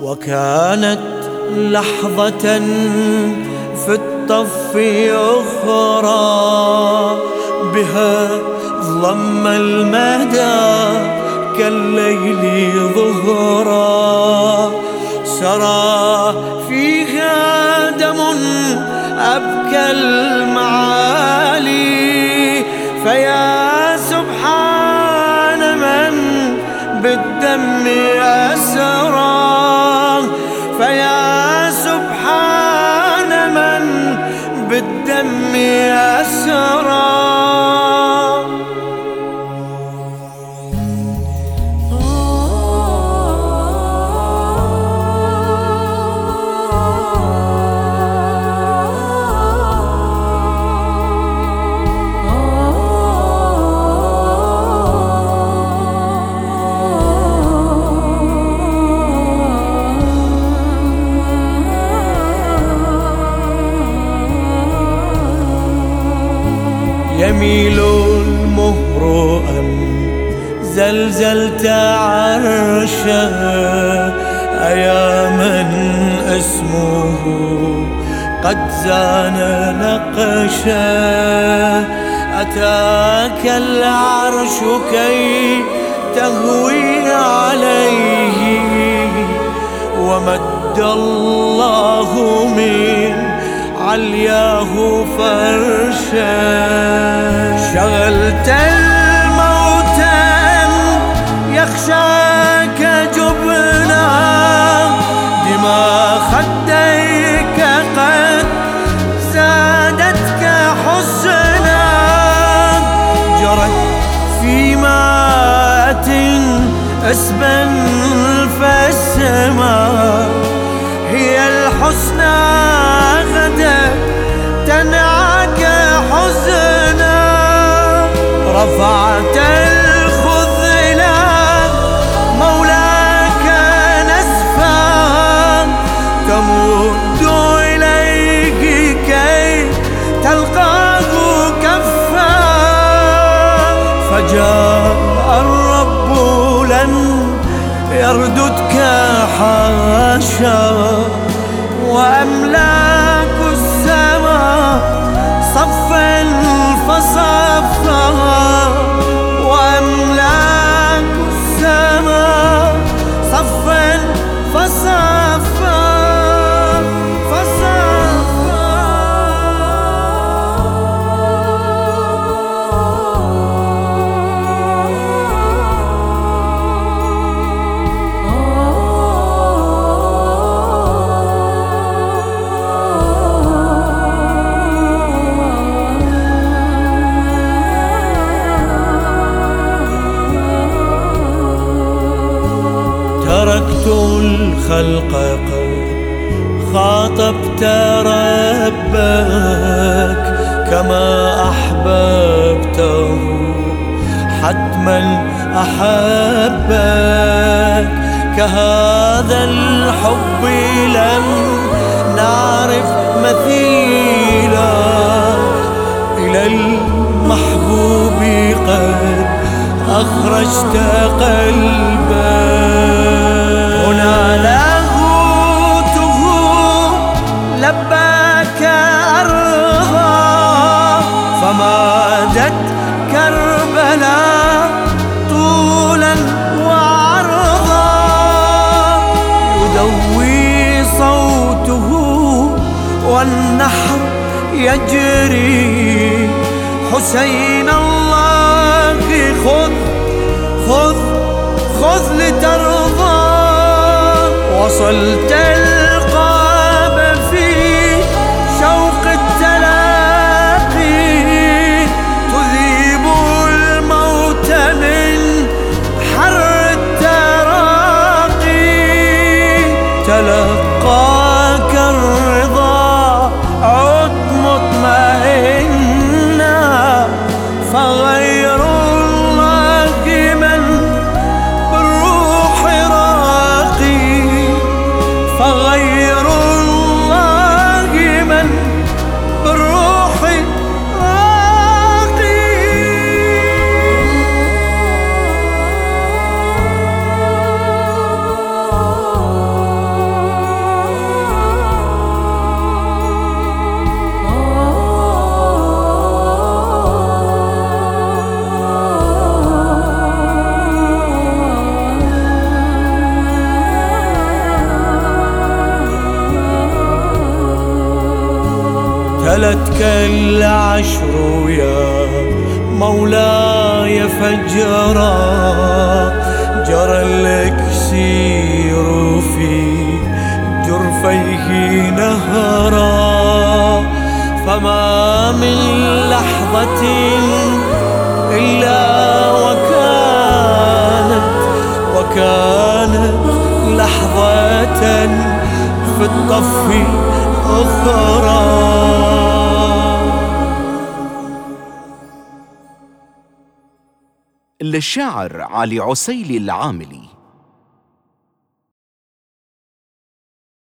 وكانت لحظة في الطف أخرى بها ضم المدى كالليل ظهرا سرى فيها دم أبكى المعالي فيا فيا سبحان من بالدم أسرى يميل المهر أم زلزلت عرشه أيا من اسمه قد زان نقشه أتاك العرش كي تهوي عليه ومد الله من علياه فرشا. شغلت الموت يخشاك جبنا. دماء خديك قد زادتك حسنا جرت في مات اسبا فالسماء. هي الحسنى تنعك حزنا رفعت الخذ مولاك نسفا تمد إليه كي تلقاه كفا. فجاء الرب لن يرددك حاشا وأملاك صفا فصفا تركت الخلق قد خاطبت ربك كما أحببته حتما أحبك كهذا الحب لم نعرف مثيلا. إلى المحبوب قد أخرجت قلبك هنا لاهوته لباك أرضا فمادت كربلاء طولا وعرضا يدوي صوته والنحر يجري. حسين الله خذ خذ خذ لترضى وصلت القاب في شوق التلاقي تذيب الموت من حر التراقي. تلقاك بكى العشر يا مولاي فجرا. جرى الإكسير في جرفيه نهرا. فما من لحظة إلا وكانت وكانت لحظة في الطف أخرى. للشاعر علي عسيلي العاملي.